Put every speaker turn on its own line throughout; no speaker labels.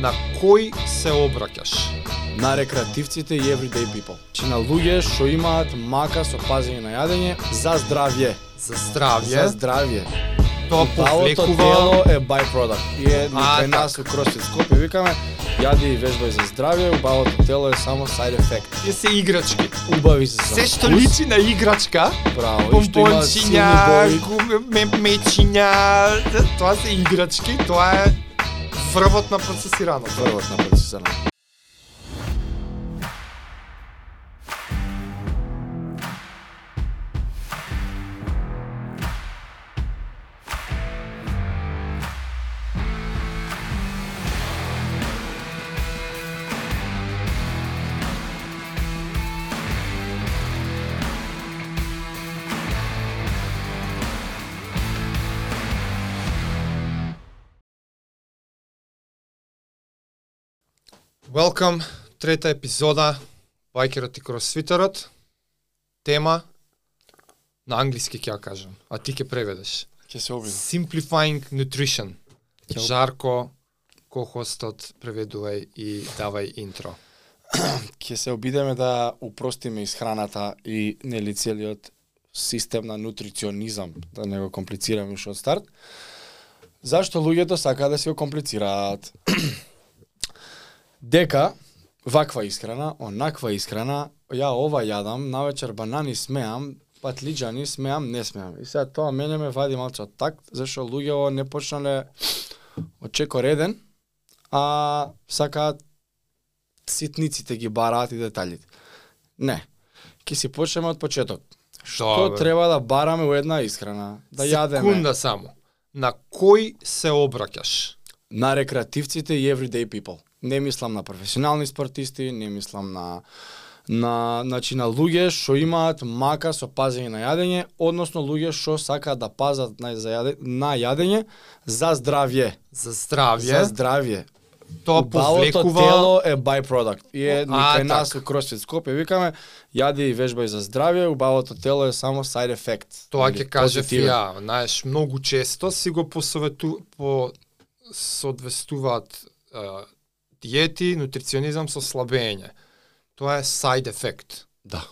На кој се обраќаш?
на рекреативците и everyday people. Чи на луѓе што имаат мака со пазење на јадење за здравје.
За здравје.
За здравје.
Тоа повлекува
тело е byproduct. И е
А,
кај нас у CrossFit Скопје викаме јади и вежбај за здравје, убавото тело е само side effect.
Тие се играчки.
Убави се за
Се што
вкус,
личи на играчка,
Браво,
ме- мечиња, тоа се играчки, тоа е врвот на процесирано.
Првот на процесирано.
Welcome, трета епизода, Байкерот и кросфитерот. Тема, на англиски ќе ја кажам, а ти ќе преведеш.
Ќе се обидам.
Simplifying Nutrition.
Ќе-
Жарко, ко-хостот, преведувај и давај интро.
Ќе се обидеме да упростиме исхраната и нели целиот систем на нутриционизам, да не го комплицираме уште од старт. Зашто луѓето сакаат да си го комплицираат? Дека ваква исхрана, онаква исхрана, ја ова јадам, навечер банани смеам, патлиџани смеам, не смеам. И сега тоа мене ме вади од такт, зашто луѓето не почнале од чеко реден, а сакаат ситниците ги бараат и деталите. Не. Ке си почнеме од почеток. Што
Добро.
треба да бараме у една исхрана? Да јадеме
Секунда само. На кој се обраќаш?
на рекреативците и everyday people. Не мислам на професионални спортисти, не мислам на на значи на луѓе што имаат мака со пазење на јадење, односно луѓе што сакаат да пазат на, за јаде, на јадење за здравје.
За здравје,
За здравје.
тоа повлекува
тело е byproduct. И е кај нас
така.
у CrossFit Скопје викаме јади и вежбај за здравје, убавото тело е само side effect.
Тоа ќе
позитивен.
ја, знаеш, многу често си го посовету по соодвестуваат диети, нутриционизам со слабење. Тоа е side effect.
Да.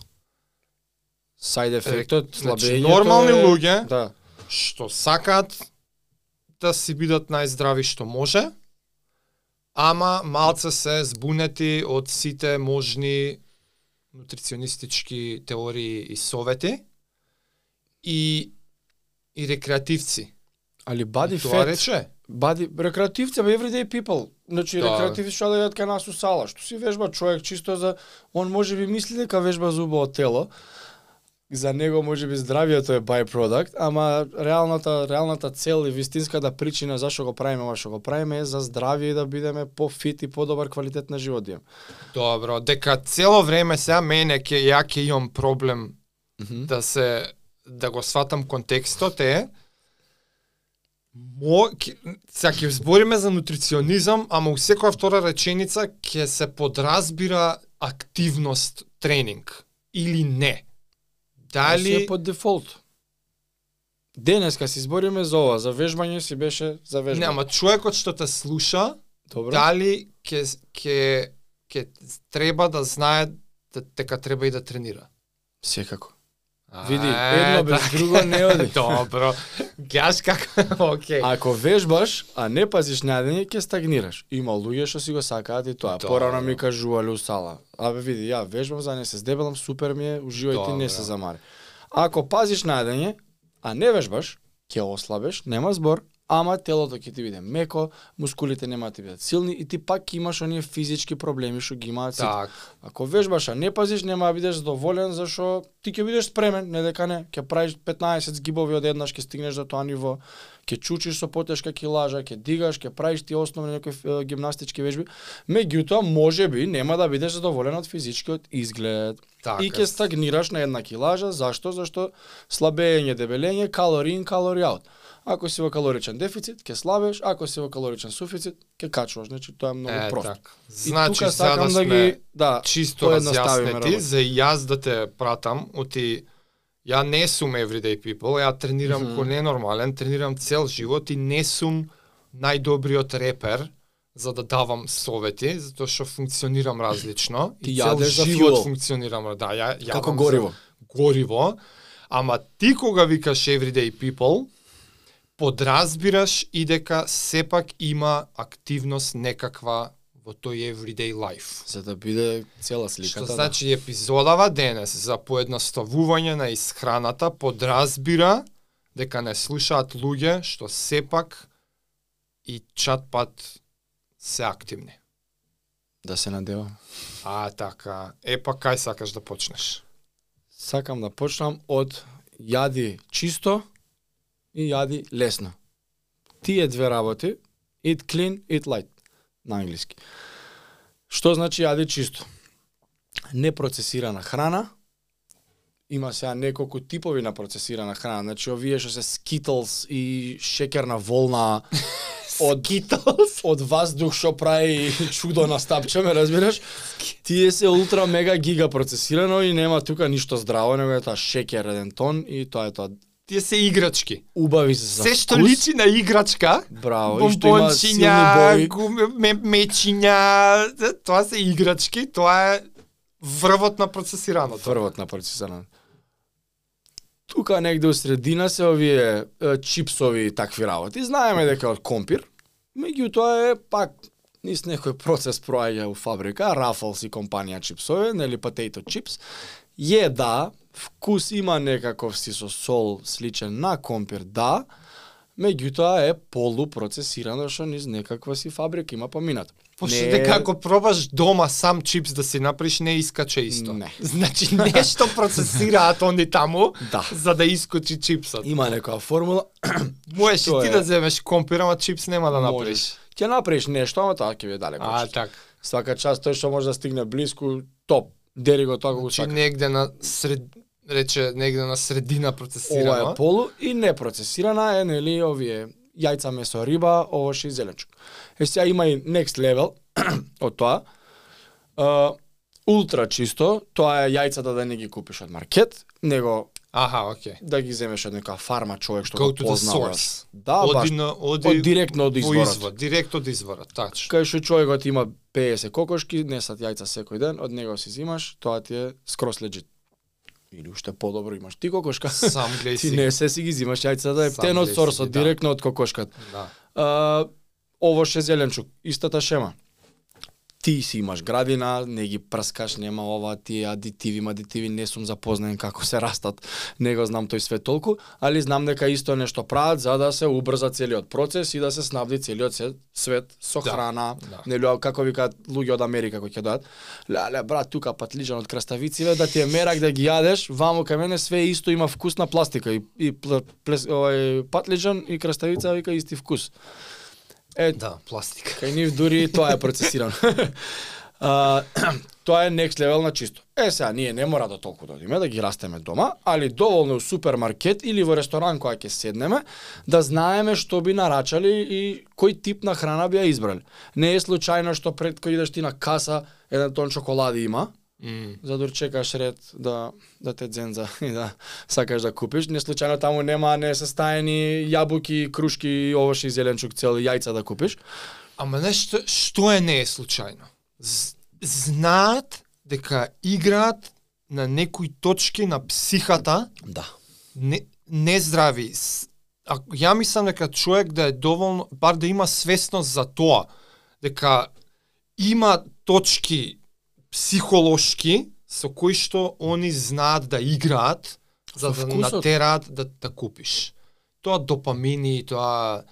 Side ефектот,
Значи,
слабењето
нормални
е...
луѓе
Да.
што сакаат да си бидат најздрави што може, ама малце се збунети од сите можни нутриционистички теории и совети и и рекреативци.
Али body
Тоа
fat,
рече.
Body рекреативци, бе everyday people. Значи
Да.
рекреативци што да јадат кај нас у сала, што си вежба човек чисто за он може би мисли дека вежба за убаво тело. За него може би здравието е byproduct, ама реалната реалната цел и вистинската причина зашто го правиме ова што го правиме е за здравје и да бидеме пофит и подобар квалитет на живот да имаме.
Добро, дека цело време сега мене ќе ја ќе имам проблем да се да го сватам контекстот е мо сега ќе збориме за нутриционизам, ама у секоја втора реченица ќе се подразбира активност тренинг или не.
Дали
Дали
е по дефолт. Денеска си збориме за ова, за вежбање си беше за вежбање.
не, ама човекот што те слуша,
Добро.
дали ќе ќе ќе треба да знае да, дека треба и да тренира.
Секако. Види, едно без
така.
друго не оди.
Добро. Гледаш како, окей.
Ако вежбаш, а не пазиш на јадење, ќе стагнираш. Има луѓе што си го сакаат и тоа.
Добро.
Порано ми кажувале у сала. Абе види, ја вежбам за да не се здебелам, супер ми е, уживај ти, не се замари. Ако пазиш на јадење, а не вежбаш, ќе ослабеш, нема збор, ама телото ќе ти биде меко, мускулите нема да ти бидат силни и ти пак имаш оние физички проблеми што ги имаат сите.
Так.
Ако вежбаш, а не пазиш, нема да бидеш задоволен, зашо ти ќе бидеш спремен, не дека не, ќе правиш 15 згибови одеднаш, ќе стигнеш до тоа ниво, ќе чучиш со потешка килажа, ќе дигаш, ќе правиш ти основни некои гимнастички вежби, меѓутоа може би нема да бидеш задоволен од физичкиот изглед.
Така.
И ќе стагнираш на една килажа, зашто? Зашто слабење, дебелење, калори ин, калори аут. Ако си во калоричен дефицит, ќе слабеш, ако си во калоричен суфицит, ќе качуваш. Значи тоа е многу
Е,
просто.
така. Значи,
тука
да
сакам
сме
ги да
чисто разјаснети, за јас да те пратам, оти ја не сум everyday people, ја тренирам
Мгм.
ко ненормален, тренирам цел живот и не сум најдобриот репер, за да давам совети, затоа што функционирам различно
Ти
и цел живот
fuel.
функционирам, да, ја јадам
Како гориво.
гориво, ама ти кога викаш everyday people, подразбираш и дека сепак има активност некаква во тој everyday life.
За да биде цела сликата.
Што значи епизодава денес за поедноставување на исхраната подразбира дека не слушаат луѓе што сепак и чат пат се активни.
да. да се надевам.
А, така. Е, па кај сакаш да почнеш?
Сакам да почнам од јади чисто и јади лесно. Тие две работи, eat clean, eat light, на англиски. Што значи јади чисто? Непроцесирана храна, има сега неколку типови на процесирана храна, значи овие што се Skittles и шекерна волна од
Skittles?
од ваздух што прави чудо на стапче, ме разбираш? Тие се ултра мега гига процесирано и нема тука ништо здраво, него е тоа шекер еден тон и тоа е тоа.
Тие се играчки.
Убави се за
Се што
вкус.
личи на играчка,
Браво, и што има силни
бомбончиња,
бои.
гуме, ме, мечиња, тоа се играчки, тоа е врвот на процесираното.
Првот на процесирано. Тука негде у средина се овие е, чипсови и такви работи. Знаеме дека од компир, меѓутоа е пак низ некој процес проаѓа у фабрика, Ruffles и компанија чипсови, нели potato chips. Е да, вкус има некаков си со сол сличен на компир, да, меѓутоа е полупроцесирано што низ некаква си фабрика има поминато.
Пошто
Не е-
дека ако пробаш дома сам чипс да си направиш, не искаче исто.
Не.
Значи нешто процесираат они таму,
Да.
за да искочи чипсот.
Има некоја формула,
Можеш и ти
е?
да земеш компир, ама чипс нема да направиш.
Ќе направиш нешто, ама тоа ќе биде далеко.
А, така.
Свака част тој што може да стигне блиску, топ. Дери го тоа го
Значи
сака.
негде на сред рече негде на средина
Ова
процесирано.
е полу и непроцесирана е нели овие јајца месо риба, овош и зеленчук. Е сега има и next level од тоа. Uh, ултра чисто, тоа е јајцата да не ги купиш од маркет, него
Аха, окей.
да ги земеш од некоја фарма човек што
Go
го познава. Да, баш.
Оди на оди
Од директно од
во
изворот.
извор, директ од изворот, тачно.
Кај што човекот има 50 кокошки, несат јајца секој ден, од него си зимаш, тоа ти е скрос легит. Или уште подобро имаш ти кокошка.
Сам гледај
ти не се си ги зимаш јајца да е
Сам
птен од сорсот,
да.
директно од кокошката.
Да.
А, ово ше зеленчук, истата шема. Ти си имаш градина, не ги прскаш, нема ова, тие адитиви, адитиви, не сум запознаен како се растат, не го знам тој свет толку, али знам дека исто нешто прават за да се убрза целиот процес и да се снабди целиот свет со
Да,
храна,
да.
нели како викаат луѓе од Америка кои ќе дојдат. Леле брат, тука патлиџан од краставициве да ти е мерак да ги јадеш, ваму кај мене све исто има вкус на пластика и, и пле, плес, овај патлиџан и краставица вика исти вкус. Е,
Да, пластика.
Кај нив дури тоа е процесирано. а, тоа е next level на чисто. Е, сега, ние не мора да толку да одиме, да ги растеме дома, али доволно у супермаркет или во ресторан која ќе седнеме, да знаеме што би нарачали и кој тип на храна би ја избрали. Не е случајно што пред кој идеш ти на каса, еден тон чоколади има,
М.
за да чекаш ред да да те дзенза и да сакаш да купиш. Не случајно таму нема не се стаени јабуки, крушки, овош и зеленчук цел јајца да купиш.
Ама нешто што е не е случајно. Знаат дека играат на некои точки на психата
Да.
не, нездрави. С- А, ја мислам дека човек да е доволно, бар да има свесност за тоа, дека има точки психолошки со кои што они знаат да играат за да натераат да да купиш. Тоа допамини, тоа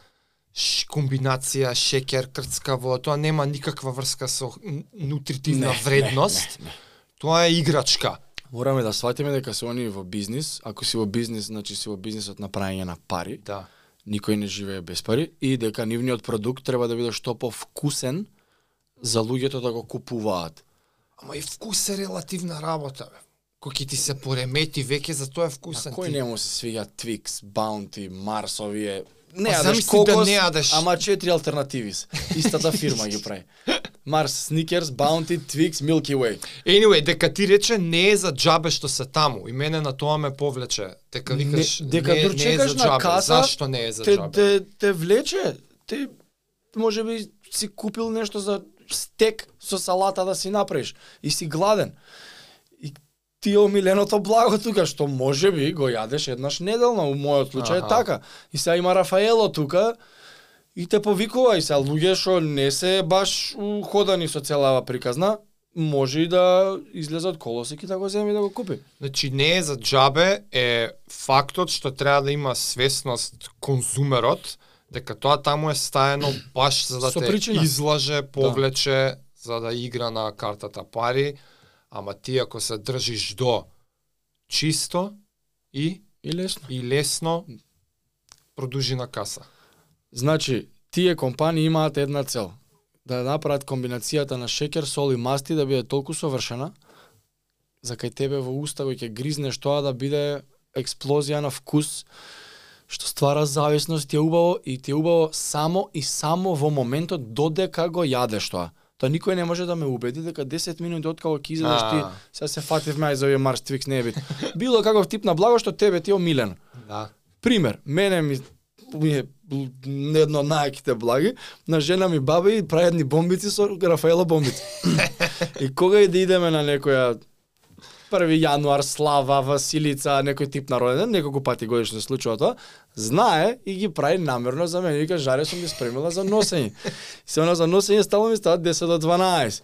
ш, комбинација шеќер крцкаво, тоа нема никаква врска со нутритивна
Не,
вредност.
не, не, не.
Тоа е играчка.
Мораме да сватиме дека се они во бизнис, ако си во бизнис, значи си во бизнисот на праење на пари,
Да.
никој не живее без пари и дека нивниот продукт треба да биде што повкусен за луѓето да го купуваат.
Ама и вкус е релативна работа, бе. Кој ќе ти се поремети веќе за тоа вкусен
кој
ти.
не му се свиѓа Twix, Bounty, Mars, овие не
Па
јадеш
замисли
кокос,
да не јадеш.
ама четири алтернативи се. Истата фирма ги прави. Mars, Snickers, Bounty, Twix, Milky Way.
Anyway, дека ти рече не е за џабе што се таму. И мене на тоа ме повлече. Дека викаш
не, дека
не, не е за
на
џабе.
каса,
Зашто не е за
те,
џабе?
те, те влече, те може би си купил нешто за стек со салата да си направиш и си гладен. И ти е омиленото благо тука, што може би го јадеш еднаш неделно, у мојот случај
Аха.
е така. И сега има Рафаело тука, и те повикува и сега луѓе што не се баш уходани со целава приказна, може и да излезе од колосик и да го земе и да го купи.
Значи не е за джабе е фактот што треба да има свесност конзумерот дека тоа таму е стаено баш за да
Со
те
причина.
излаже, повлече, за да игра на картата пари, ама ти ако се држиш до чисто и
И лесно.
и лесно продужи на каса.
Значи, тие компании имаат една цел. Да направат комбинацијата на шеќер, сол и масти да биде толку совршена, за кај тебе во уста кој ќе гризнеш тоа да биде експлозија на вкус, што ствара зависност, ти е убаво и ти е убаво само и само во моментот додека го јадеш тоа. Тоа никој не може да ме убеди дека 10 минути откако ќе изедеш ти, сега се фативме за овие Марс Твикс не е бит. Било каков тип на благо што тебе ти е омилено.
Да.
Пример, мене ми ми е едно од најаките благи, на жена ми баба и прави едни бомбици со Рафаела бомбици. и кога и да идеме на некоја 1 јануар, слава, Василица, некој тип на роден, неколку пати годишно случува тоа, знае и ги прави намерно за мене. Вика, жаре сум ги спремила за носење. Се она за носење стално ми стават 10 до 12.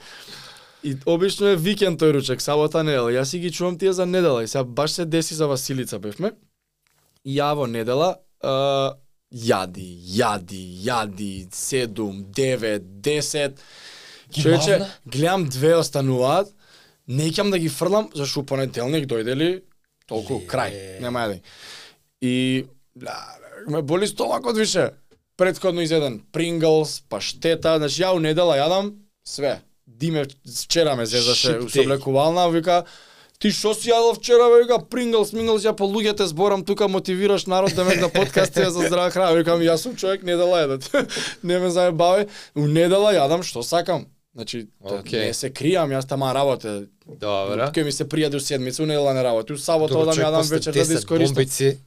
И обично е викенд тој ручек, сабота недела. Јас си ги чувам тие за недела. И сега баш се деси за Василица бевме. И ја во недела а, јади, јади, јади, 7, 9, 10.
Ги
Човече, гледам две остануваат, не ќам да ги фрлам, зашто понеделник дојде ли, толку
Е.
крај, нема јади. И ла, ме боли стомакот више. Предходно изеден Принглс, паштета, значи ја у недела јадам све. Диме вчера ме зезаше со
day.
влекувална, вика Ти што си јадов вчера, бе, вика, Принглс, Минглс, ја по луѓете зборам тука, мотивираш народ да ме на подкасти за здрава храна. Викам, јас сум човек недела едат. не ме заебавај. У недела јадам што сакам. Значи, okay.
Окей.
не се кријам, јас тама работе.
Добра.
Кој ми се пријаде у седмица, у недела не работи. У сабота одам јадам вечер да
10
искористам.
бомбици.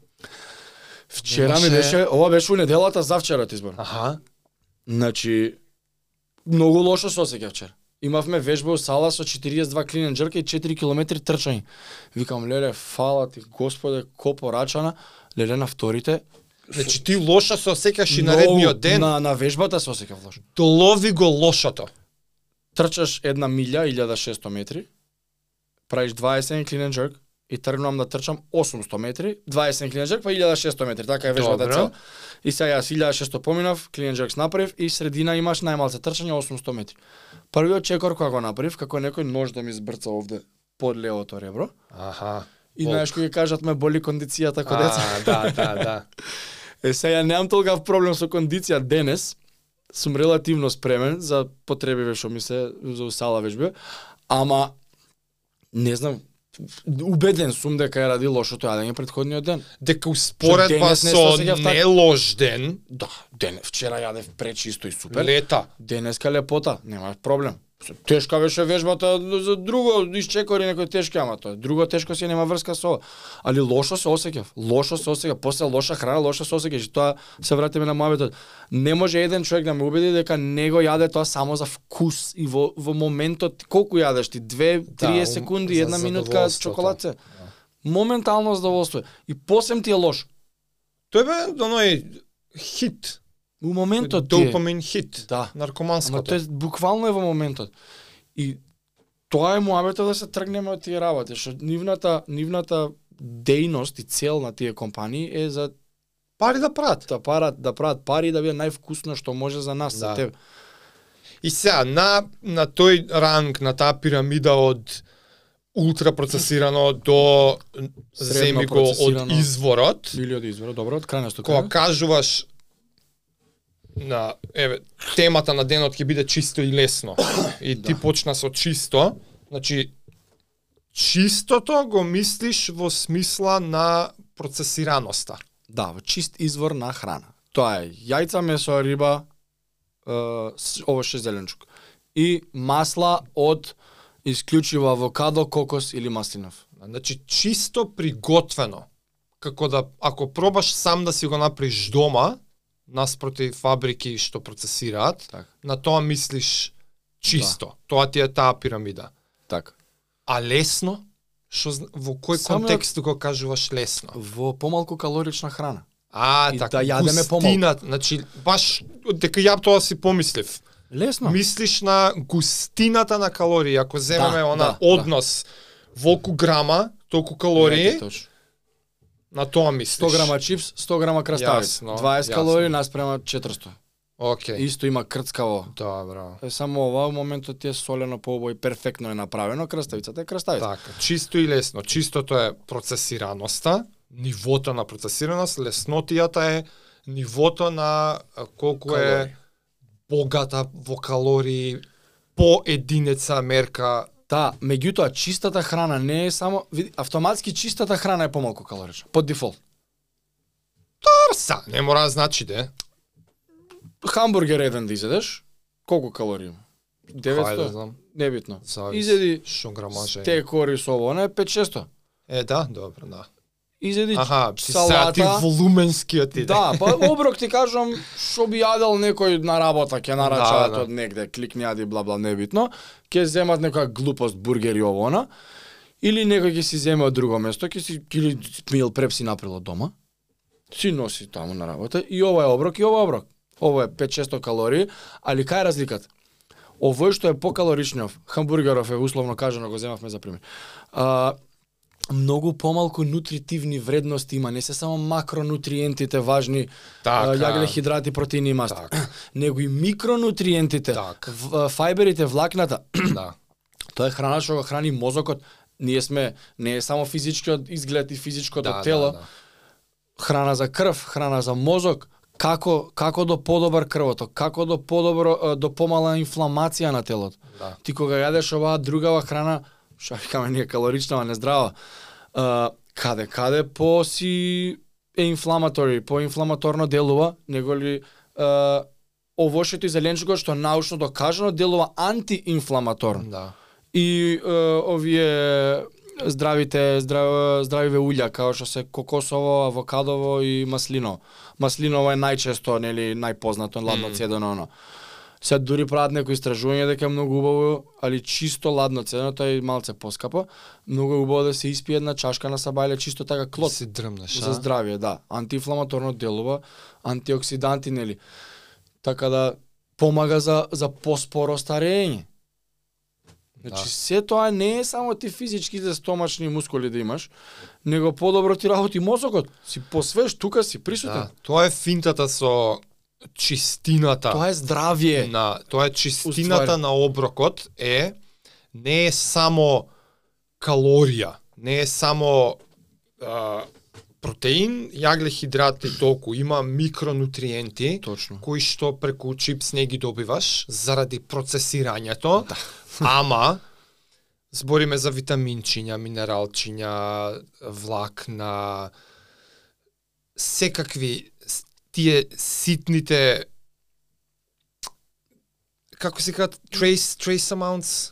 Вчера ми беше, ова беше у неделата за вчера ти збор.
Аха.
Значи, многу лошо се осеќав вчера. Имавме вежба у сала со 42 клинен джрка и 4 км трчање. Викам, леле, фала ти, господе, ко порачана, леле на вторите.
Значи ти лошо се осеќаш и наредниот ден,
На, на вежбата се осеќав лошо.
долови го лошото.
Трчаш една милја, 1600 метри, правиш 20 клинен джрк и тргнувам да трчам 800 метри, 20 клинен джрк па 1600 метри, така е вежбата
Добро.
цела. И сега јас 1600 поминав, клинен джрк направив и средина имаш најмалце трчање 800 метри. Првиот чекор кога го направив, како некој нож да ми збрца овде под левото ребро.
Аха.
И знаеш кој кажат ме боли кондицијата кога деца.
Да, да, да.
Е, сега немам толкав проблем со кондиција денес. Сум релативно спремен за потребиве што ми се за усала вежби, ама не знам, убеден сум дека е ради лошото јадење предходниот ден.
Дека успоредба со
така.
не лош ден,
Да, ден вчера јадев пречисто и супер.
лета.
Денеска лепота, нема проблем. Тешка беше вежбата за друго исчекори некој тешки, ама тоа. Друго тешко си нема врска со ова. Али лошо се осеќав. Лошо се осеќав. После лоша храна, лошо се осеќаш. И тоа се вратиме на мојот. Не може еден човек да ме убеди дека не го јаде тоа само за вкус и во, во моментот колку јадеш ти 2
Да,
30
ум-
секунди, една минутка чоколадце. Моментално задоволство. И посем ти е лош.
Тој бе оној хит,
У моментот
допамин хит,
Да. Ама
наркоманското.
тоа е буквално е во моментот. И тоа е муабето да се тргнеме од тие работи, што нивната нивната дејност и цел на тие компании е за
Пари да прават.
да парат да прават пари да биде највкусно што може за нас, за
Да.
тебе.
И сега, на, на тој ранг, на таа пирамида од ултрапроцесирано до земи го од
процесирано.
изворот,
Или од извора, добро, од крајна
кога кажуваш на еве темата на денот ќе биде чисто и лесно. И ти
Да.
почна со чисто, значи чистото го мислиш во смисла на процесираноста.
Да, во чист извор на храна. Тоа е јајца, месо, риба, е, овоше зеленчук. И масла од исклучиво авокадо, кокос или маслинов.
Значи чисто приготвено. Како да ако пробаш сам да си го направиш дома, наспроти фабрики што процесираат,
Така.
на тоа мислиш чисто. Тоа ти е таа пирамида.
Така.
А лесно? Што во кој
Самиот-
контекст го кажуваш лесно?
Во помалку калорична храна.
А,
И
така,
да јадеме помалку.
значи баш дека ја тоа си помислив.
Лесно.
Мислиш на густината на калории, ако земеме
Да,
она
да,
однос волку грама, толку калории,
Ете.
На тоа мислиш.
100 грама чипс, 100 грама краставица.
Јасно,
20
јасно.
калории наспрема 400.
Океј.
Исто има крцкаво.
Добро.
Е само ова во моментот е солено пообој перфектно е направено, краставицата е краставица.
Така, чисто и лесно. Чистото е процесираноста, нивото на процесираност, леснотијата е нивото на колку
Калории.
е богата во калории по единица мерка.
Да, меѓутоа чистата храна не е само види, автоматски чистата храна е помалку калорична, по дефолт.
Арса, не мора да значи де.
Хамбургер еден да изедеш, колку калории има?
Хајде,
900?
знам.
Небитно. Изеди
што грамажа е.
стекори со ово, не 5-600.
Е, да, добро, да.
Изеди
Аха, ти ти
салата.
волуменскиот иде.
Да, па оброк ти кажам, што би јадел некој на работа, ќе нарачаат
Да, да.
од негде, кликни јади, бла бла, небитно, ќе земат некоја глупост бургер и ово она, или некој ќе си земе од друго место, ќе си или мил преп си направил дома, си носи таму на работа и ова е оброк и ова е оброк. Ово е 5-600 калории, али кај е разликата? Овој што е покалоричнов, хамбургеров е условно кажано, го земавме за пример. А, многу помалку нутритивни вредности има, не се само макронутриентите важни,
Така.
јагле, хидрати, протеини и маст,
Така.
него и микронутриентите, в- фајберите, влакната,
да.
тоа е храна што го храни мозокот. Ние сме не е само физичкиот изглед и физичкото
Да,
тело,
да, да.
храна за крв, храна за мозок, како како до подобар крвото, како до подобро до помала инфламација на телото.
Да.
Ти кога јадеш оваа другава храна, што викаме ние калорична, а не здрава, а, каде каде по си е инфламатори, по инфламаторно делува, него ли а, овошето и зеленчукот што научно докажано делува антиинфламаторно
Да.
и е, овие здравите здрав, здравиве улја како што се кокосово, авокадово и маслино. Маслиново е најчесто нели најпознато ладно цедено оно. Се дури прават некои истражување дека е многу убаво, али чисто ладно цедено, тоа е малце поскапо. Многу е убаво да се испие една чашка на сабајле чисто така клот
Си дрмнеш,
за здравје, да. Антиинфламаторно делува, антиоксиданти, нели. Така да помага за за поспоро старење. Значи
Да.
се тоа не е само ти физичките стомачни мускули да имаш, него подобро ти работи мозокот. Си посвеж, тука си присутен.
Да. Тоа е финтата со чистината.
Тоа е здравје.
на тоа е чистината на оброкот е не е само калорија, не е само а, протеин, јагле, хидрати и толку, има микронутриенти
Точно.
кои што преку чипс не ги добиваш заради процесирањето. Да. Ама збориме за витаминчиња, минералчиња, влакна, секакви тие ситните како се кажат trace trace amounts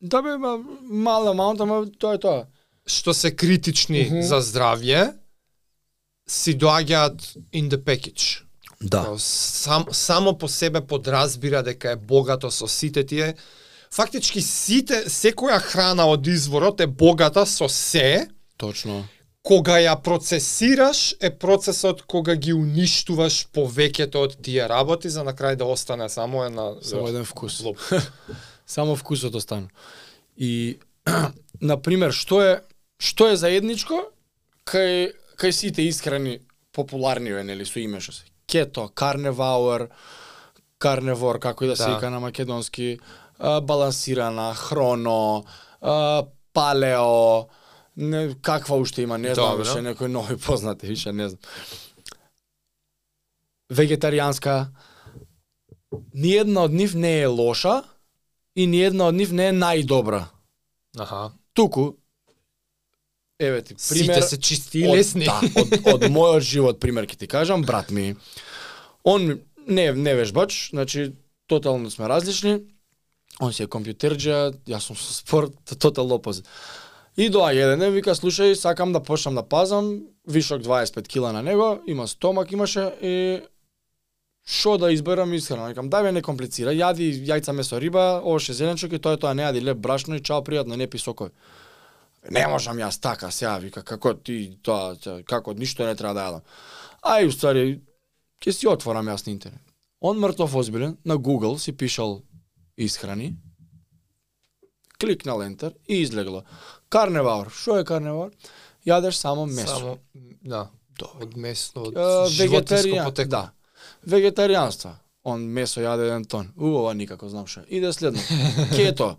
Да бе, ма, мал амаунт, ама тоа е тоа.
што се критични
Мгм.
за здравје си доаѓаат in the package.
Да.
Као Сам, само по себе подразбира дека е богато со сите тие Фактички сите секоја храна од изворот е богата со се,
Точно.
Кога ја процесираш е процесот кога ги уништуваш повеќето од тие работи за на крај да остане само една
Само еден вкус. Само вкусот остана. И на пример, што е што е заедничко кај кај сите исхрани популарни е нели со име што се. Кето, карневауер, карневор како и да се
Да.
вика на македонски, балансирана, хроно, палео, не, каква уште има, не знам,
Добро.
више некои нови познати, више не знам. Вегетаријанска, ниедна од нив не е лоша и ниедна од нив не е најдобра.
Аха.
Туку, еве ти пример...
Сите се чисти и
од-
лесни.
Да, од, од мојот живот пример ќе ти кажам, брат ми. Он не не вежбач, значи тотално сме различни. Он си е компјутерџа, јас сум со спорт, тотал опозит. И доаѓа еден ден, вика, слушај, сакам да почнам да пазам, вишок 25 кила на него, има стомак имаше и Што да изберам исхрана? Викам, дај ме не комплицира, јади јајца месо риба, овоше зеленчук и тоа е тоа, не јади Леб брашно и чао пријатно, не пи сокови. Не можам јас така, сега вика како ти тоа, како ништо не треба да јадам. Ај устари, ќе си отворам јас на интернет. Он мртов озбилен на Google си пишал исхрани, кликнал ентер и излегло. Карневар, што е карневар? Јадеш само месо.
Само, да, од месо, од животинско потекло.
да. Вегетаријанство. Он месо јаде еден тон. У, ова никако знам што. Иде следно. Кето.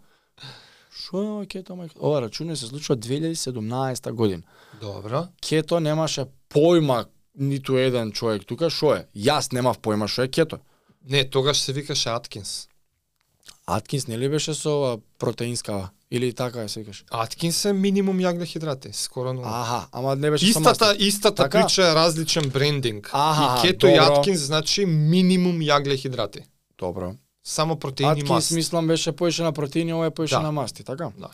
Што е ова кето, мајка? Ова рачуне се случува 2017 година.
Добро.
Кето немаше појма ниту еден човек тука што е. Јас немав појма што е кето.
Не, тогаш се викаше Аткинс.
Аткинс нели беше со ова протеинскава или така се викаш?
Аткинс е минимум јаглехидрати, скоро нула.
Аха, ама не беше
Истата,
масло.
истата
Така?
прича е различен брендинг.
Аха,
и кето и
добро.
Аткинс значи минимум јаглехидрати.
Добро.
Само протеини и
Аткинс
маст.
мислам беше поише на протеини, ова е поише
Да.
на масти, така?
Да.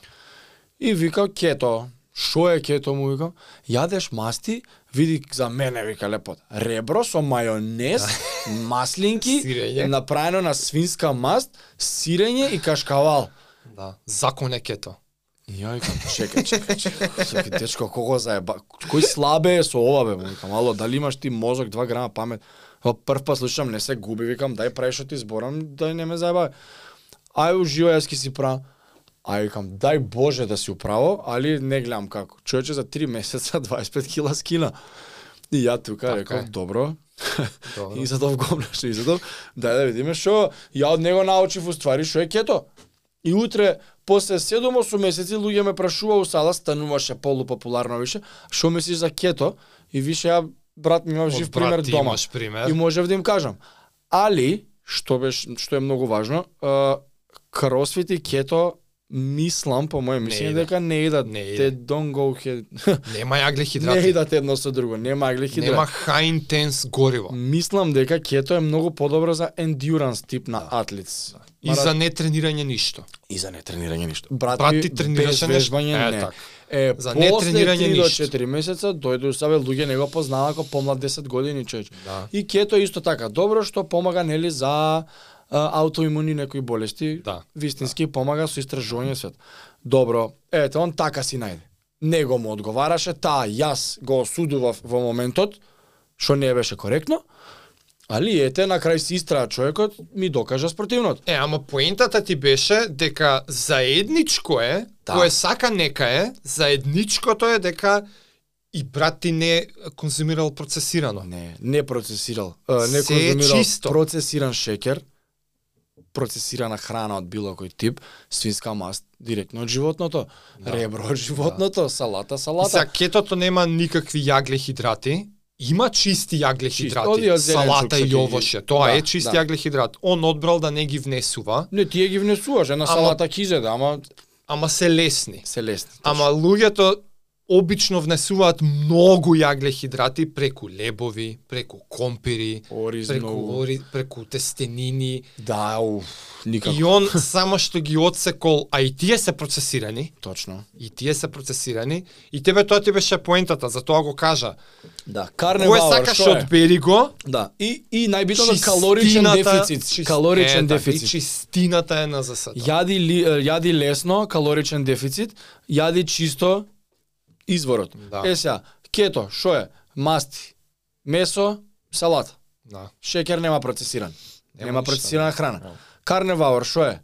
И вика кето. Шо е кето му вика? Јадеш масти, види за мене вика лепот. Ребро со мајонез, маслинки,
Сирење.
направено на свинска маст, сирење и кашкавал.
Да. Закон е кето.
И ја викам, чекај, чекај, чекај. Чекај, дечко, кого заеба? Кој слабе е со ова бе? Му Викам, ало, дали имаш ти мозок, 2 грама памет? Прв пат слушам, не се губи, викам, дај прави што ти зборам, дај не ме заеба. Ај уживо, јас ки си правам. А викам, дај Боже да си управо, али не гледам како. Човече за 3 месеца 25 кила скина. И ја тука
Така
реков,
е.
добро.
Добро.
Изадов гомнаш, изадов. Дај да видиме што ја од него научив уствари што е кето. И утре после 7-8 месеци луѓе ме прашува у сала, стануваше полупопуларно више, што мислиш за кето? И више ја брат ми имам жив пример дома.
Пример.
И можев да им кажам. Али, што беше што е многу важно, кросфит и кето мислам по моје мислење дека не идат.
Не
Те don't go head.
Нема
не
јаглехидрати.
идат едно со друго, нема аглихидрат.
Нема high intense гориво.
Мислам дека кето е многу подобро за endurance тип на атлетс.
И за не тренирање ништо.
и за не тренирање ништо. Брат,
Брат ти тренираше нешто?
вежбање
Е,
не.
така.
Е,
За не
после
тренирање
3 до
ништо.
4 месеца дојде сабе луѓе не го познава како помлад 10 години човеч.
Да.
И кето е исто така добро што помага нели за аутоимуни некои болести.
Да.
Вистински помага со истражување свет. Добро, ете он така си најде. Него му одговараше, таа јас го осудував во моментот, што не беше коректно, али ете на крај си истраа човекот, ми докажа спротивното.
Е, ама поентата ти беше дека заедничко е,
Да.
кое сака нека е, заедничкото е дека и брат ти не конзумирал процесирано.
Не, не процесирал. Не
Се
конзумирал
чисто.
процесиран шекер, процесирана храна од било кој тип, свинска маст, директно од животното, ребро од животното, салата,
И сега
салата.
кетото нема никакви јаглехидрати, има чисти
Чист,
јаглехидрати,
зеленчук
салата и овоше, тоа
Да,
е чист
да.
јаглехидрат. Он одбрал да не ги внесува,
Не, тие ги внесуваш, една
Ама-
салата кизеда, ама
ама се лесни.
се лесни.
Ама луѓето обично внесуваат многу јаглехидрати преку лебови, преку компири,
Ориз
преку
многу.
ори, преку тестенини.
Да, уф, никако.
И он само што ги одсекол, а и тие се процесирани,
Точно.
и тие се процесирани, и тебе тоа ти беше поентата, за тоа го кажа.
Да,
Кој
карневал,
сакаш
што е?
одбери го,
Да, и, и најбитно калоричен дефицит.
чист-
Калоричен
е,
дефицит.
И чистината е на засето.
Јади, ли, јади лесно, калоричен дефицит, јади чисто изворот.
Да.
Е сега, кето, шо е? Масти, месо, салата.
Да.
Шекер нема процесиран.
Нема
Нема, процесирана
да.
храна.
Да.
Карневалор, шо е? Е,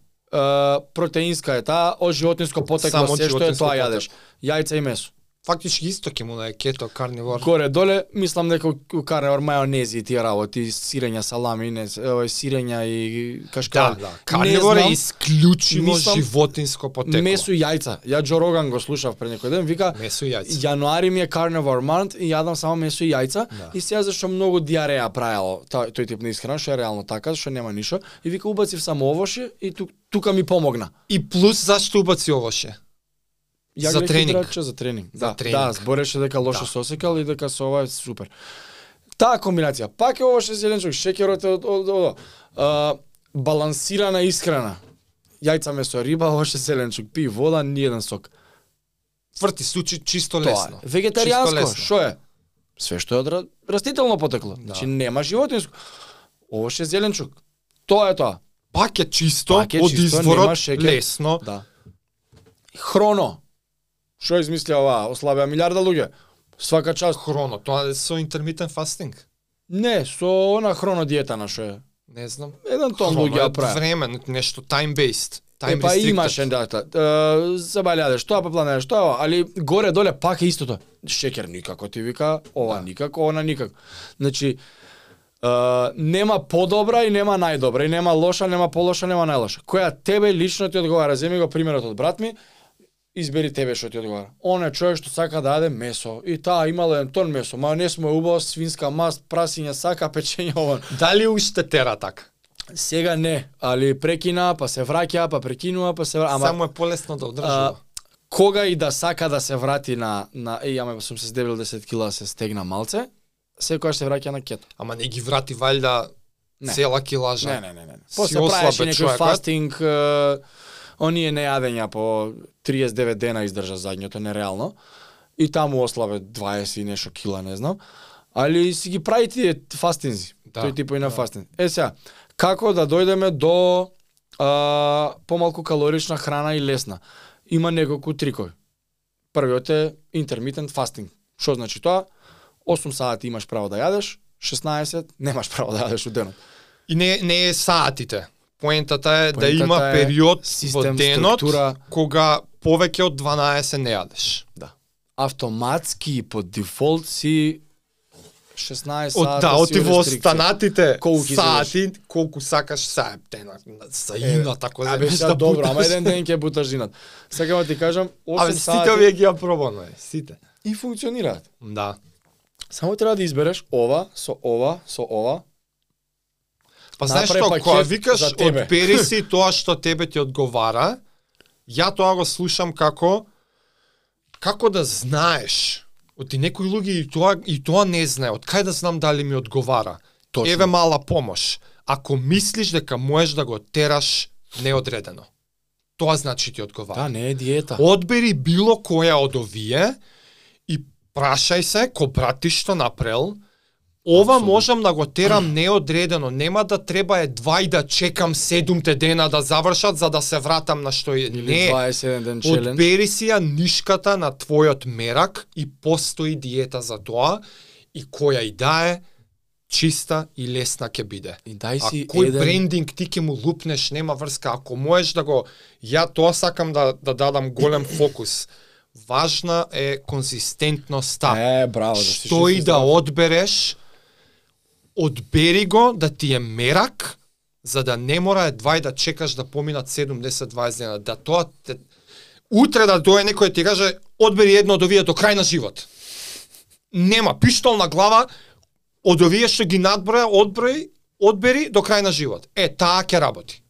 протеинска е таа, од животинско потекло,
Само
се што е тоа јадеш. Јајца и месо.
Фактички исто ќе му да е кето, карнивор.
Горе доле, мислам дека у карневар мајонези и тие работи, сирења, салами, не, овој сирења и
Да,
кашкавали.
да. Карнивор е исклучиво
мислам,
животинско потекло.
Месо и јајца. Ја Џо Роган го слушав пред некој ден, вика
Месо и јајца.
Јануари ми е carnivore month и јадам само месо и јајца
Да.
и сега зашто многу диареја правело тој, тип на исхрана, што е реално така, што нема ништо и вика убацив само овоше и ту, тука ми помогна.
И плюс зашто убаци овоше?
Ја
За тренинг.
играча за тренинг.
За
да,
тренинг.
да, збореше дека лошо
Да.
сосекал и дека со ова е супер. Таа комбинација, пак е овоше зеленчук, шеќерот е од, од, од, од балансирана исхрана. Јајца месо риба, овоше зеленчук, пи вода, ни еден сок.
Тврти случаи чисто
Тоа
лесно.
е. Вегетаријанско, што е? Све што е од ра- растително потекло. Значи нема животинско. Овош е зеленчук. Тоа е тоа.
Пак е чисто,
Пак е
од
чисто,
изворот,
нема шекер.
лесно.
Да. Хроно. Што измислија ова? Ослабеа милиарда луѓе. Свака част.
Хроно, тоа е со intermittent fasting.
Не, со она хроно диета на што е.
Не знам.
Еден тон луѓе ја прави.
време, нешто time based. Time
Е, па
restricted.
имаше дата. Е, Забалјадеш, тоа па планираш, тоа, ова, али горе доле пак е истото. Шекер никако ти вика, ова
Да.
никако, она никако. Значи, е, нема подобра и нема најдобра, и нема лоша, нема полоша, нема најлоша. Која тебе лично ти одговара? Земи го примерот од брат ми, избери тебе што ти одговара. Он е човек што сака да јаде месо. И таа имала еден тон месо, ма не сме убаво свинска маст, прасиња, сака печење ова.
Дали уште тера така?
Сега не, али прекина, па се враќа, па прекинува, па се враќа. Ама
Само е полесно да одржува.
кога и да сака да се врати на на еј ама сум се здебил 10 кила се стегна малце, секогаш се враќа на кето.
Ама не ги врати валјда
Не.
цела килажа.
Не, не, не, не. После правеше некој фастинг, оние нејадења по 39 дена издржа задњото, нереално. И таму ослабе 20 и нешто кила, не знам. Али си ги прави тие фастинзи.
Да,
Тој типови на
да.
фастинг. Е сега, како да дојдеме до а, помалку калорична храна и лесна? Има неколку трикови. Првиот е intermittent fasting. Што значи тоа? 8 сати имаш право да јадеш, 16 немаш право да јадеш у денот.
И не, не е саатите. Поентата е да
Поентата
има
е
период во
систем,
денот
структура.
кога повеќе од 12 не јадеш.
Да. Автоматски по дефолт си 16
Од
сата
да,
си
оти во останатите
Колку
сати, колку сакаш саеп дена, за ина тако да
сега
да
добро, ама еден ден ќе буташ зинат. Сакам да ти кажам, 8
Абе, сите
сати
овие ги ја пробано е, сите.
и функционираат.
Да.
Само треба да избереш ова со ова со ова.
Па знаеш што, кога викаш
за тебе.
одбери си тоа што тебе ти одговара, ја тоа го слушам како како да знаеш. Оти некои луѓе и тоа и тоа не знае. Од кај да знам дали ми одговара?
Точно.
Еве мала помош. Ако мислиш дека можеш да го тераш неодредено. Тоа значи ти одговара.
Да, не е диета.
Одбери било која од овие и прашај се ко брати што направил. Ова можам да го терам неодредено, нема да треба е два и да чекам седумте дена да завршат за да се вратам на што е. Не,
21 ден челендж.
одбери си ја нишката на твојот мерак и постои диета за тоа и која и да е, чиста и лесна ќе биде.
И дај
А
си
кој
еден
брендинг ти ќе му лупнеш, нема врска. Ако можеш да го ја тоа сакам да да дадам голем фокус. Важна е конзистентноста.
Е, браво, да
Што и да одбереш, одбери го да ти е мерак, за да не мора едва и да чекаш да поминат 70-20 дена. Да тоа те... Утре да дое некој ти каже, одбери едно од овие до крај на живот. Нема, пиштол на глава, од овие што ги надброја, одброј, одбери до крај на живот. Е, таа ќе работи.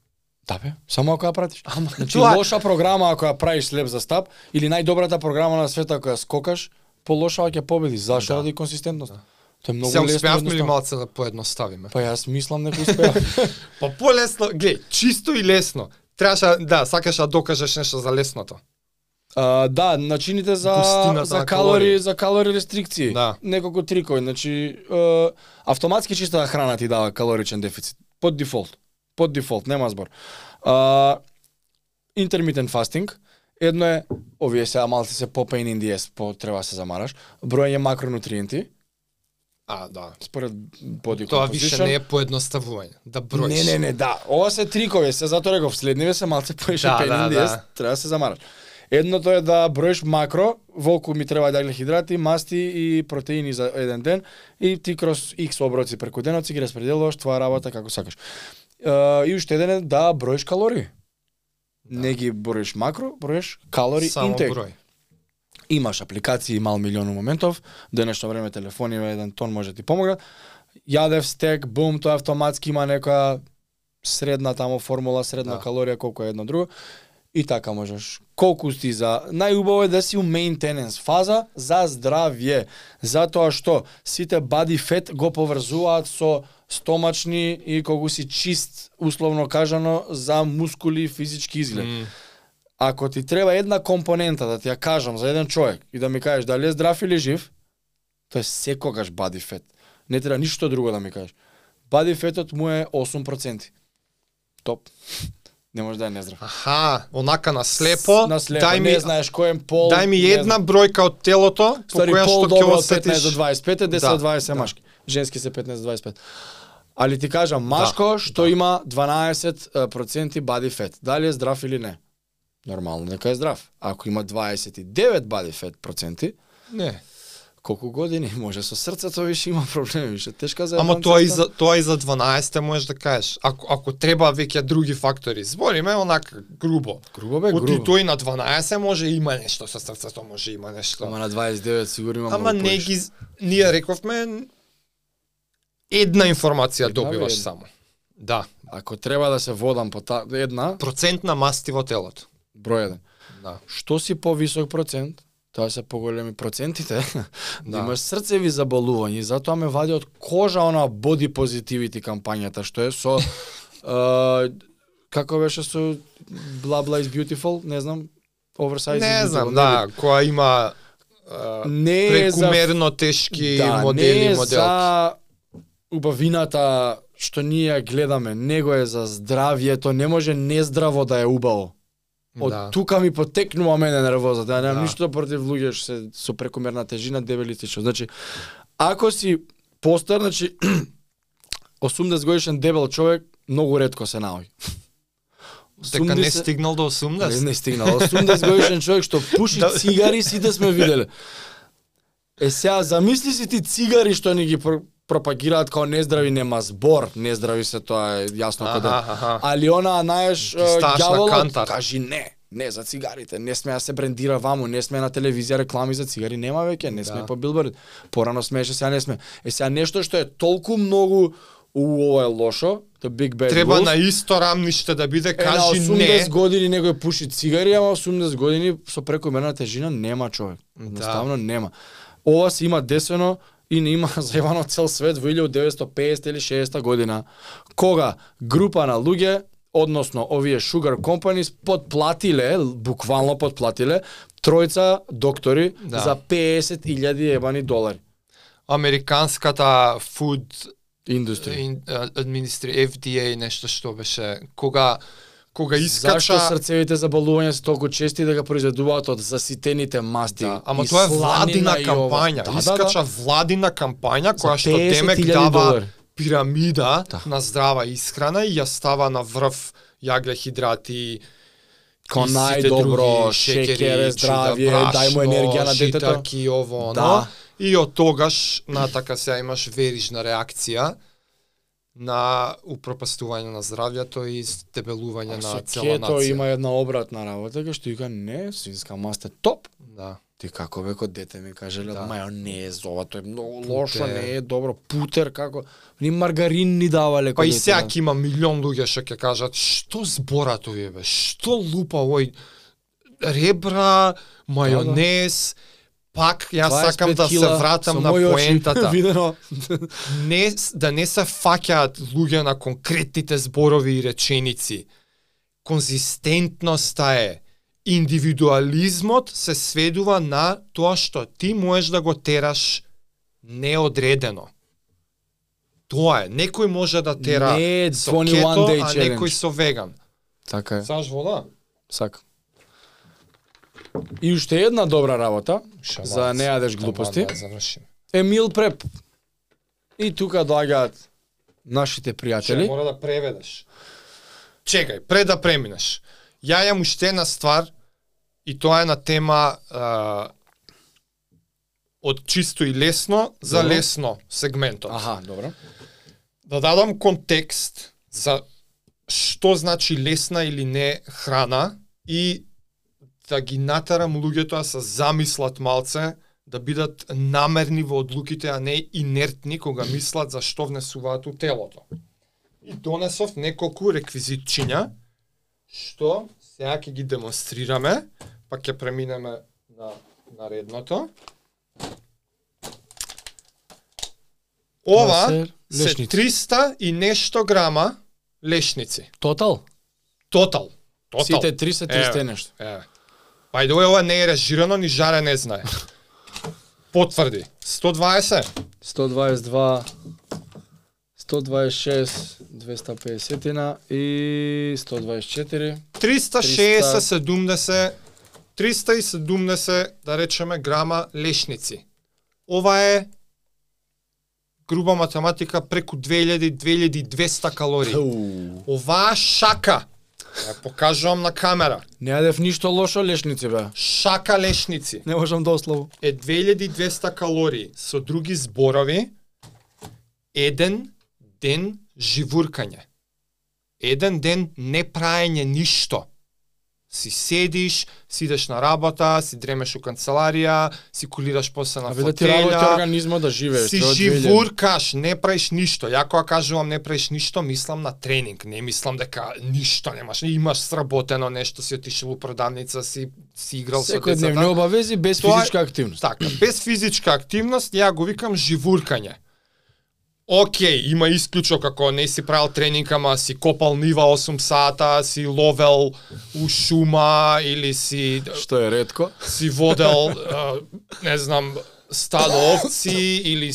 Да бе, само ако ја пратиш.
Ама
Значи
тоа-
лоша програма ако ја правиш слеп за стап или најдобрата програма на светот ако ја скокаш, полоша ќе победи. Зашто
Да.
ради консистентност. Тоа е многу
Се
лесно.
успеавме ли малце да поедноставиме?
Па јас мислам дека успеав.
Па полесно, глеј, чисто и лесно. Требаше, да, сакаш да докажеш нешто за лесното.
А, да, начините за
Густината
за калори,
калории.
за калори рестрикции.
Да.
Неколку трикови, значи е, автоматски чиста храна ти дава калоричен дефицит под дефолт. Под дефолт, нема збор. А, intermittent fasting, едно е овие сега малце се по pain in the ass, по треба да се замараш. Броење макронутриенти
А, да.
според body
Тоа више не е поедноставување. Да броиш.
Не, не, не, да. Ова се трикови, се затоа реков, следниве се малце поише
Да,
да,
да, да.
треба да се замараш. Едното е да броиш макро, волку ми треба хидрати, масти и протеини за еден ден и ти кроз X оброци преку денот си ги распределуваш твоја работа како сакаш. И уште еден е да броиш калории. Не ги броиш макро, броиш калори
Само
интек.
број.
Имаш апликации мал милиону моментов, денешно време телефони во еден тон може да ти помогнат. Јадев стек, бум, тоа автоматски има некоја средна тамо формула, средна
Да.
калорија колку е едно друго. И така можеш. Колку ти за најубаво е да си у maintenance фаза за здравје, затоа што сите body fat го поврзуваат со стомачни и колку си чист, условно кажано, за мускули и физички изглед.
М,
Ако ти треба една компонента да ти ја кажам за еден човек и да ми кажеш дали е здрав или жив, тоа е секогаш body fat. Не треба ништо друго да ми кажеш. Body фетот му е 8%. Топ. Не може да е нездрав.
Аха, онака на слепо.
На слепо,
дај ми,
не знаеш кој е пол.
дај ми
не
една бројка од телото по
Стари
која
пол
што ќе
од 15
осетиш.
до 25, 10
Да,
до 20
да.
машки. Женски се 15 до 25. Али ти кажам, машко што има 12% body fat, дали е здрав или не? Нормално нека е здрав. Ако има 29 body fat проценти,
Не.
колку години може со срцето више има проблеми, више тешка за
Ама тоа и за тоа и за 12 можеш да кажеш. Ако ако треба веќе други фактори. Збориме онака грубо.
грубо бе,
Оти
грубо.
тој на 12 може има нешто со срцето, може има нешто.
Ама на 29 сигурно има
Ама не ги ние рековме една информација
Една
добиваш
бе,
само. Да,
Ако треба да се водам по та една,
процент на масти во телото.
Број еден.
Да.
Што си повисок процент, тоа се поголеми процентите, да.
Да.
имаш срцеви заболувања и затоа ме вади од кожа она body positivity кампањата што е со е, како беше со blah blah is beautiful, не знам, oversize
Не знам, да, која има а,
Не е за
прекумерно тешки
да,
модели
не
моделки.
за убавината што ние гледаме, него е за здравјето, не може нездраво да е убаво. Од
Да.
тука ми потекнува мене нервозата. Ја немам
Да.
ништо против луѓе што се со прекомерна тежина, дебели што. Значи, ако си постар, значи 80 годишен дебел човек многу ретко се наоѓа.
Дека не
80
стигнал до 80.
Не, не стигнал. 80 годишен човек што пуши
Да.
цигари, сите сме виделе. Е сега, замисли си ти цигари што ни ги пропагираат као нездрави, нема збор, нездрави се тоа е јасно каде. Али она, знаеш, ѓаволот кажи не, не за цигарите, не сме да се брендира ваму, не сме на телевизија реклами за цигари, нема веќе, не сме
Да.
по билборд. Порано смеше, сега не сме. Е сега нешто што е толку многу у ова е лошо, the big bad
Треба
wolf,
на исто рамниште да биде,
Е, на
кажи
80
не.
години некој пуши цигари, ама 80 години со прекомерна тежина нема човек.
Да.
Едноставно нема. Ова се има десено и не има заебано цел свет во 1950 или 60 година, кога група на луѓе, односно овие sugar companies подплатиле, буквално подплатиле, тројца доктори
Да.
за 50.000 ебани долари.
Американската food
Индустрија.
in- а, administri FDA нешто што беше кога кога
Зашто
искача
срцевите заболувања се толку чести да го произведуваат од заситените масти?
Да, ама
и
тоа е владина кампања.
Да, да,
Искача
да.
владина кампања која што
50.000
Демек дава
долари.
пирамида
Да.
на здрава исхрана и ја става на врв јаглехидрати,
Ко
и сите
најдобро, шекер, здравје, дај му енергија на детето.
Шитаки, ово.
Да.
И од тогаш, натака сега имаш верижна реакција на упропастување на здравјето и дебелување на цела нација.
има една обратна работа, кај што вика не, свинска маста е топ.
Да.
Ти како бе кod дете ми кажеле
Да.
мајонез, ова тоа е многу лошо,
Путер.
не е добро, путер како ни маргарин ни давале
Па и сега
да.
има милион луѓе што ќе кажат што зборат овие бе, што лупа овој ребра, мајонез, пак јас
25
сакам да се вратам на поентата.
видено.
не, да не се фаќаат луѓе на конкретните зборови и реченици. Конзистентноста е индивидуализмот се сведува на тоа што ти можеш да го тераш неодредено. Тоа е. Некој може да тера
Не
со
21
кето, а некој со веган.
Така е,
Саш вода?
сакам. И уште една добра работа,
Шамац.
за да не јадеш глупости.
Да, завршим.
е мил преп. И тука доаѓаат нашите
Че
пријатели.
мора да преведеш. Чекај, пред да преминеш. Ја јам уште една ствар и тоа е на тема а, од чисто и лесно за
Добро.
лесно сегментот.
Аха, добро.
Да дадам контекст за што значи лесна или не храна и да ги натарам луѓето да се замислат малце, да бидат намерни во одлуките, а не инертни кога мислат за што внесуваат у телото. И донесов неколку реквизитчиња, што сега ќе ги демонстрираме, па ќе преминеме на наредното. Ова
се
се
лешници.
300 и нешто грама лешници.
Тотал?
Тотал. Тотал.
Сите три се 300 и
Еве.
нешто.
Е. Па и да ова не е режирано, ни жаре не знае. Потврди. 120.
122 126, 250 и 124.
360 70 370 да речеме грама лешници. Ова е груба математика преку 2000 2200 калории. Оваа шака ја покажувам на камера.
Не јадев ништо лошо лешници бе.
Шака лешници
Не можам да ослабо.
е 2200 калории. Со други зборови, еден ден живуркање. Еден ден не праење ништо. Си седиш, си идеш на работа, си дремеш у канцеларија, си кулираш после на
А бе да ти работи организмот да живееш.
си
2000.
живуркаш, не правиш ништо. Ја кога кажувам не правиш ништо, мислам на тренинг, не мислам дека ништо немаш. Имаш сработено нешто, си отишел у продавница, си си играл со
Секој дневни
децата.
обавези без
Тоа
физичка активност.
Така, без физичка активност, ја го викам живуркање. Океј, има исклучок ако не си правил тренинг, ама си копал нива 8 сата, си ловел у шума или си
Што е ретко.
си водел, не знам, стадо овци или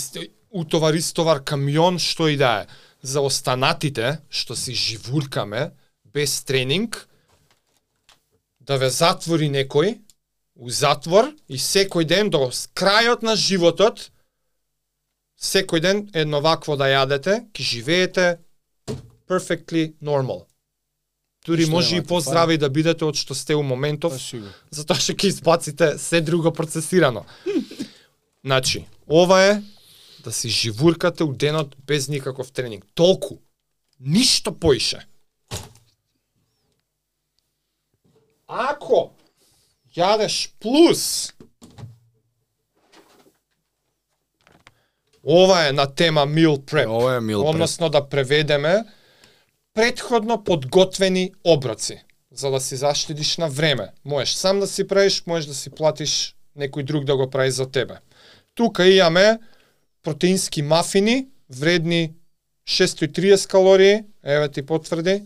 утовар истовар камион, што и да е. За останатите, што си живуркаме, без тренинг, да ве затвори некој, у затвор и секој ден до крајот на животот, секој ден едно вакво да јадете, ќе живеете perfectly normal. Дури
Што
може и поздрави да бидете од што сте у моментов, затоа што ќе избаците се друго процесирано. Значи, ова е да си живуркате у денот без никаков тренинг. Толку. Ништо поише. Ако јадеш плюс Ова е на тема meal prep.
Ова е meal prep.
Односно да преведеме предходно подготвени оброци за да си заштедиш на време. Можеш сам да си правиш, можеш да си платиш некој друг да го прави за тебе. Тука имаме протеински мафини, вредни 630 калории, еве ти потврди.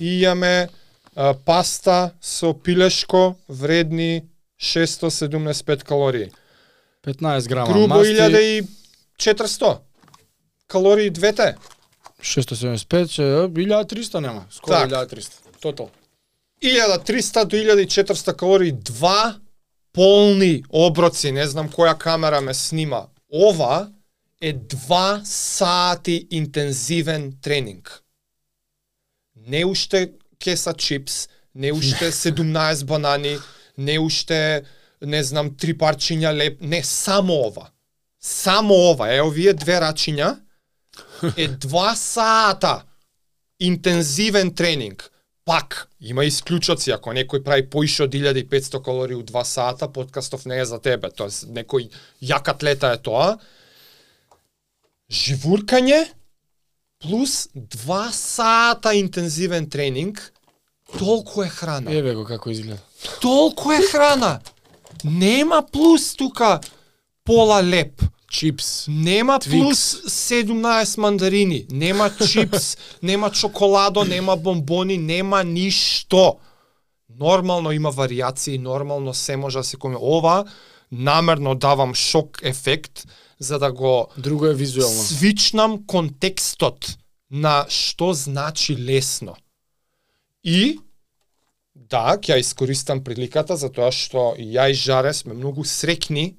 И имаме а, паста со пилешко, вредни 675 калории.
15 грама
Грубо
масти,
1400 калории двете.
675, че, 1300 нема. Скоро
Так.
1300. Тотал.
1300 до 1400 калории, два полни оброци, не знам која камера ме снима. Ова е два сати интензивен тренинг. Не уште кеса чипс, не уште 17 банани, не уште, не знам, три парчиња леп, не, само ова. Само ова, е овие две рачиња, е два сата интензивен тренинг. Пак, има исклучоци, ако некој прави поише од 1500 калории у 2 сата, подкастов не е за тебе, тоест некој јак атлета е тоа. Живуркање плюс 2 сата интензивен тренинг, толку е храна.
Еве го како изгледа.
Толку е храна. Нема плюс тука пола леп.
Чипс.
Нема
Twix.
плюс 17 мандарини, нема чипс, нема чоколадо, нема бомбони, нема ништо. Нормално има варијации, нормално се може да се коме. Ова намерно давам шок ефект за да го
Друго е визуелно.
свичнам контекстот на што значи лесно. И да, ќе ја искористам приликата затоа што и ја и Жаре сме многу срекни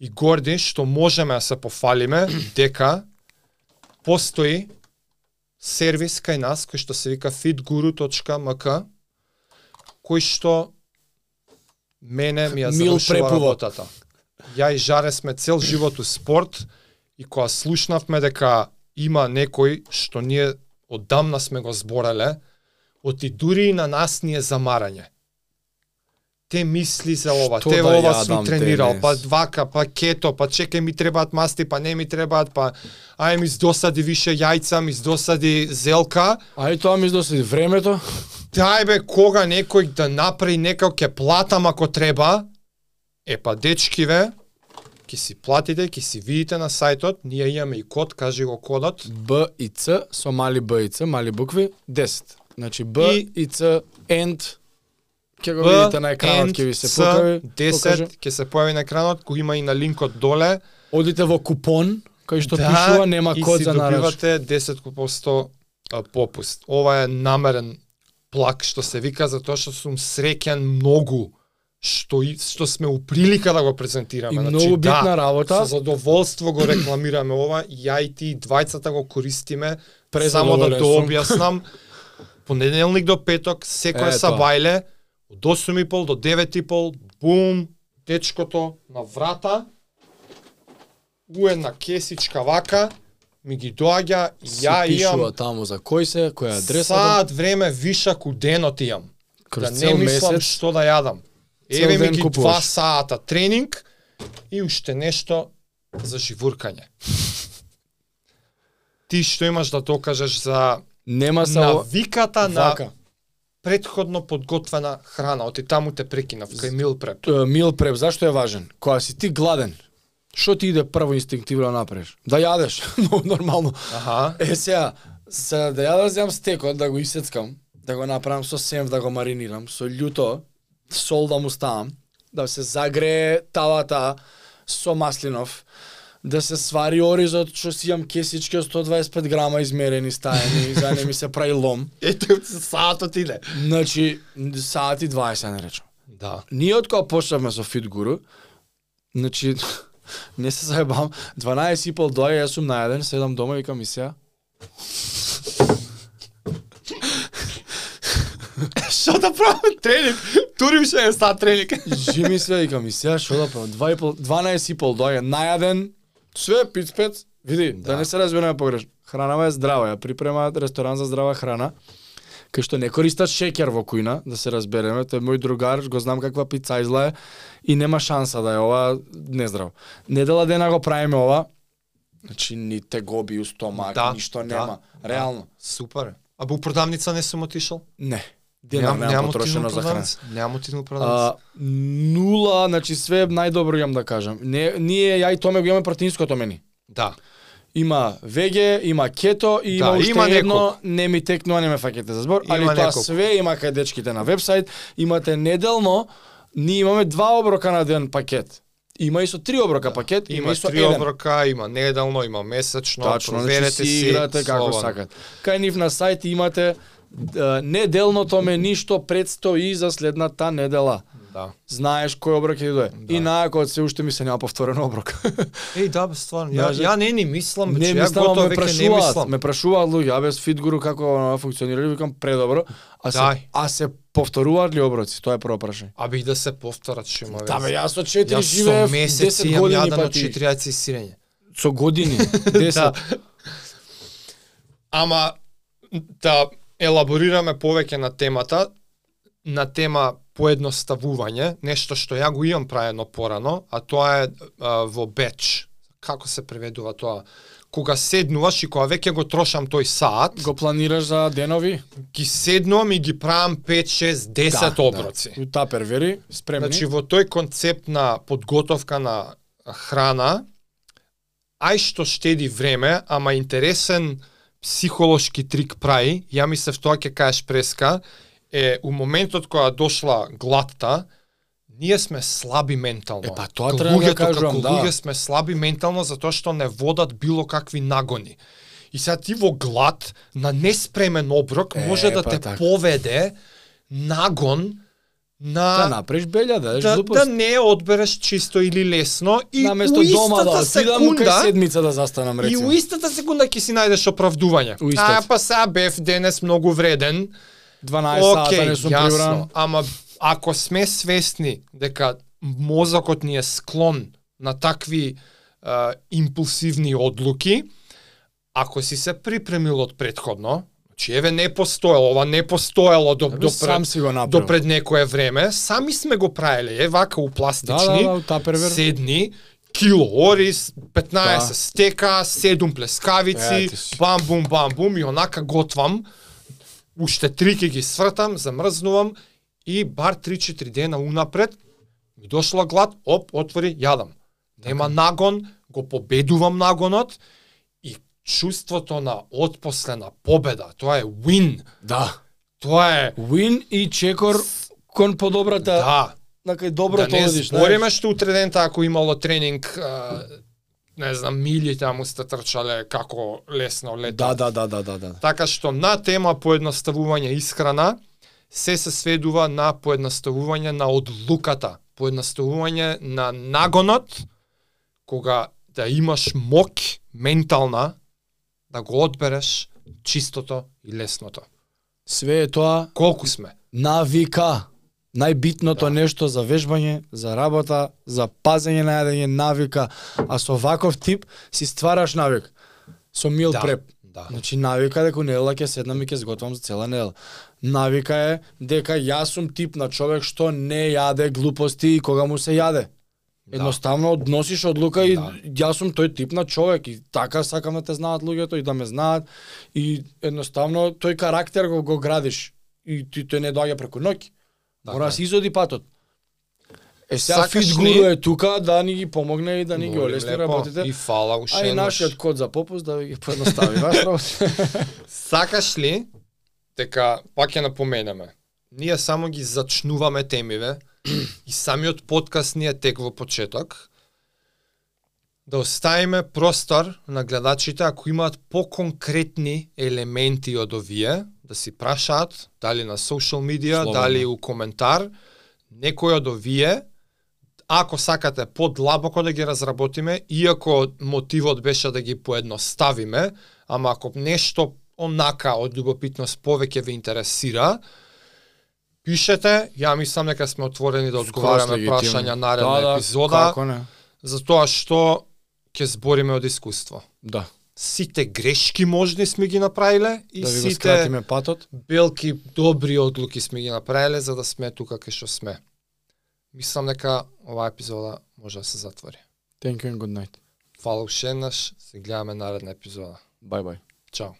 и горди што можеме да се пофалиме дека постои сервис кај нас кој што се вика fitguru.mk кој што мене ми ја завршува работата. Ја и Жаре сме цел живот у спорт и кога слушнавме дека има некој што ние одамна сме го збореле, оти дури и на нас ни е замарање. Те мисли за ова,
Што
те
да
ова сум тренирал, па вака, па кето, па чекај ми требаат масти, па не ми требаат, па ај ми издосади више јајца, ми издосади зелка.
А и тоа ми издоси времето.
Дај бе, кога некој да направи некако ќе платам ако треба. Е па дечки ве, ќе си платите, ќе си видите на сајтот, ние имаме и код, кажи го кодот.
Б и Ц со мали Б и Ц, мали букви 10. Значи Б
И-
и Ц end ќе го видите на екранот ќе ви се покажи.
10 ќе се појави на екранот, кој има и на линкот доле.
Одите во купон Кај што пишува нема код за
Да, и си добивате 10% а, попуст. Ова е намерен плак што се вика затоа што сум среќен многу што и, што сме у прилика да го презентираме.
И многу битна
да,
работа.
Со задоволство го рекламираме ова, ја и ти двајцата го користиме.
Презадоволен
Само да то
сум.
објаснам. Понеделник до петок, секоја
Ето.
сабајле, од 8.30 до 9.30, бум, дечкото на врата, у една кесичка вака, ми ги доаѓа, ја
пишува
имам
таму за кој се, која адреса.
саат време вишак у денот имам.
Кроз
да не мислам
месец.
што да јадам. Еве ми ги
купуваш.
два саата тренинг и уште нешто за живуркање. Ти што имаш да докажеш за
Нема о-
навиката на
вака.
Предходно подготвена храна, оти таму те прекинав кај мил преп.
Мил преп, зашто е важен? Кога си ти гладен, што ти иде прво инстинктивно да направиш? Да јадеш, но нормално.
Аха.
Е сега, се да ја да стекот, да го исецкам, да го направам со сенв, да го маринирам, со љуто, сол да му ставам, да се загрее тавата со маслинов, да се свари оризот, што си имам кесички од 125 грама измерени, стаени, за не ми се прави лом.
Ете, саатот иде.
Значи, саати 20 не речам.
Да.
Ние од кога почнавме со Fit Guru, значи, не се заебам, 12 и пол доја, јас сум најаден, седам дома и викам и сега,
Што да правам тренинг? Турим ше е сат тренинг.
Жими се, викам и сега што да правам? 2 и пол, 12 и пол доја, најаден, све пиц-пец, види, да.
Да.
не се разбираме погрешно. Хранава е здрава, ја припремаат ресторан за здрава храна, кај што не користат шеќер во кујна, да се разбереме, тој мој другар, го знам каква пица изла е и нема шанса да е ова нездраво. Недела дена го правиме ова, значи ни тегоби у стомак,
Да,
ништо
да,
нема,
да.
реално.
Супер. А во продавница не сум отишол?
Не. Денар немам потрошено за храна.
Немам отиднал продавница.
А, нула, значи све најдобро имам да кажам. Не, ние ја и Томе го имаме протеинското мени.
Да.
Има веге, има кето и има
Да,
уште
има
едно, не ми текнува, не ме фаќате за збор, али
Има
тоа све има кај дечките на вебсайт, имате неделно, ние имаме два оброка на ден пакет. Има и со три оброка пакет, има,
Има
и со
три
еден.
оброка, има неделно, има месечно,
Точно, значи
проверете
си играте како
слободно.
сакат. Кај нив на сајт имате неделното мени што предстои за следната недела.
Да.
Знаеш кој оброк ќе дое.
Да.
И најако се уште ми се нема повторен оброк.
Еј, да, бе, стварно. Ја,
Даже-
ја не ни мислам,
не
ја
мислам,
готово
ме
веќе не
прашуваат,
мислам.
ме прашуваат луѓе, абе с Фитгуру како функционира, викам предобро. А се,
Дај.
а се повторуваат ли оброци? Тоа е прво прашање.
Абе и да се повторат што има
Да бе, јас со 4
Јас
живеев
со месеци
10
имам
години
јадено
пати.
4 јајца и сирење.
Со години, 10.
Да. Ама да елаборираме повеќе на темата, на тема поедноставување, нешто што ја го имам праено порано, а тоа е а, во беч. Како се преведува тоа? Кога седнуваш и кога веќе го трошам тој саат,
Го планираш за денови?
ги седнувам и ги правам 5, 6, 10 оброци.
Да. У тапервери, спремни.
Значи во тој концепт на подготовка на храна, ај што штеди време, ама интересен психолошки трик прави, ја мислев тоа ќе кажеш преска, е у моментот кога дошла гладта, ние сме слаби ментално.
Е, па тоа треба да кажувам,
како
да.
луѓе сме слаби ментално затоа што не водат било какви нагони. И сега ти во глад на неспремен оброк
Е,
може да
па
те
така.
поведе нагон на
Да направиш белја, да
да,
глупост.
да не одбереш чисто или лесно и
Наместо
у
дома да отидам, кај седмица да застанам,
и
рецимо.
у истата секунда ќе си најдеш оправдување. А па сега бев денес многу вреден.
12 сата
Океј,
не сум
јасно,
прибран.
ама ако сме свесни дека мозокот ни е склон на такви а, импулсивни одлуки, ако си се припремил од предходно, значи еве не постоело, ова не постоело до, до,
сам
пред,
си го направил.
до пред некое време, сами сме го правеле, е вака у
Да,
пластични,
да, да, тапервер.
седни, кило ориз, 15
Да.
стека, 7 плескавици,
си.
бам бум бам бум и онака готвам. Уште три ќе ги свртам, замрзнувам и бар 3-4 дена унапред ми дошла глад, оп, отвори, јадам. Нема нагон, го победувам нагонот чувството на отпослена победа, тоа е win.
Да.
Тоа е
Win и чекор кон подобрата,
да,
на кај добро
да
тоа
не
одиш,
што утре дента ако имало тренинг а, не знам, мили таму сте трчале како лесно лето.
Да, да, да, да, да, да.
Така што на тема поедноставување исхрана се се сведува на поедноставување на одлуката, поедноставување на нагонот кога да имаш моќ ментална да го одбереш чистото и лесното.
Све е тоа
Колку сме?
навика. Најбитното
Да.
нешто за вежбање, за работа, за пазење на јадење, навика. А со ваков тип си ствараш навик. Со мил
Да,
преп.
да.
Значи навика дека недела ќе седнам и ќе сготвам за цела недела. Навика е дека јас сум тип на човек што не јаде глупости и кога му се јаде. Едноставно односиш одлука и
Да.
јас сум тој тип на човек и така сакам да те знаат луѓето и да ме знаат и едноставно тој карактер го, го градиш и ти тој не доаѓа преку ноќ.
Така
Мора да се изоди патот. Е сега
Сакаш
Гуру е тука да ни ги помогне и да ни ги олесни работите.
И фала уште
А и нашиот код за попуст да ви ги поедностави ваш.
Сакаш ли дека пак ќе напоменеме. Ние само ги зачнуваме темиве и самиот подкаст ни е тек во почеток. Да оставиме простор на гледачите ако имаат поконкретни елементи од овие, да си прашаат дали на социјал медија, дали у коментар, некој од овие ако сакате подлабоко да ги разработиме, иако мотивот беше да ги поедноставиме, ама ако нешто онака од љубопитност повеќе ве интересира, пишете, ја мислам дека сме отворени да одговараме прашања наредна
да,
епизода,
Да, како не?
за тоа што ќе збориме од искуство.
Да.
Сите грешки можни сме ги направиле и
Да
сите
скратиме патот.
белки добри одлуки сме ги направиле за да сме тука кај што сме. Мислам дека оваа епизода може да се затвори.
Thank you and good night.
Фала уште еднаш, се гледаме наредна епизода.
Bye bye.
Чао.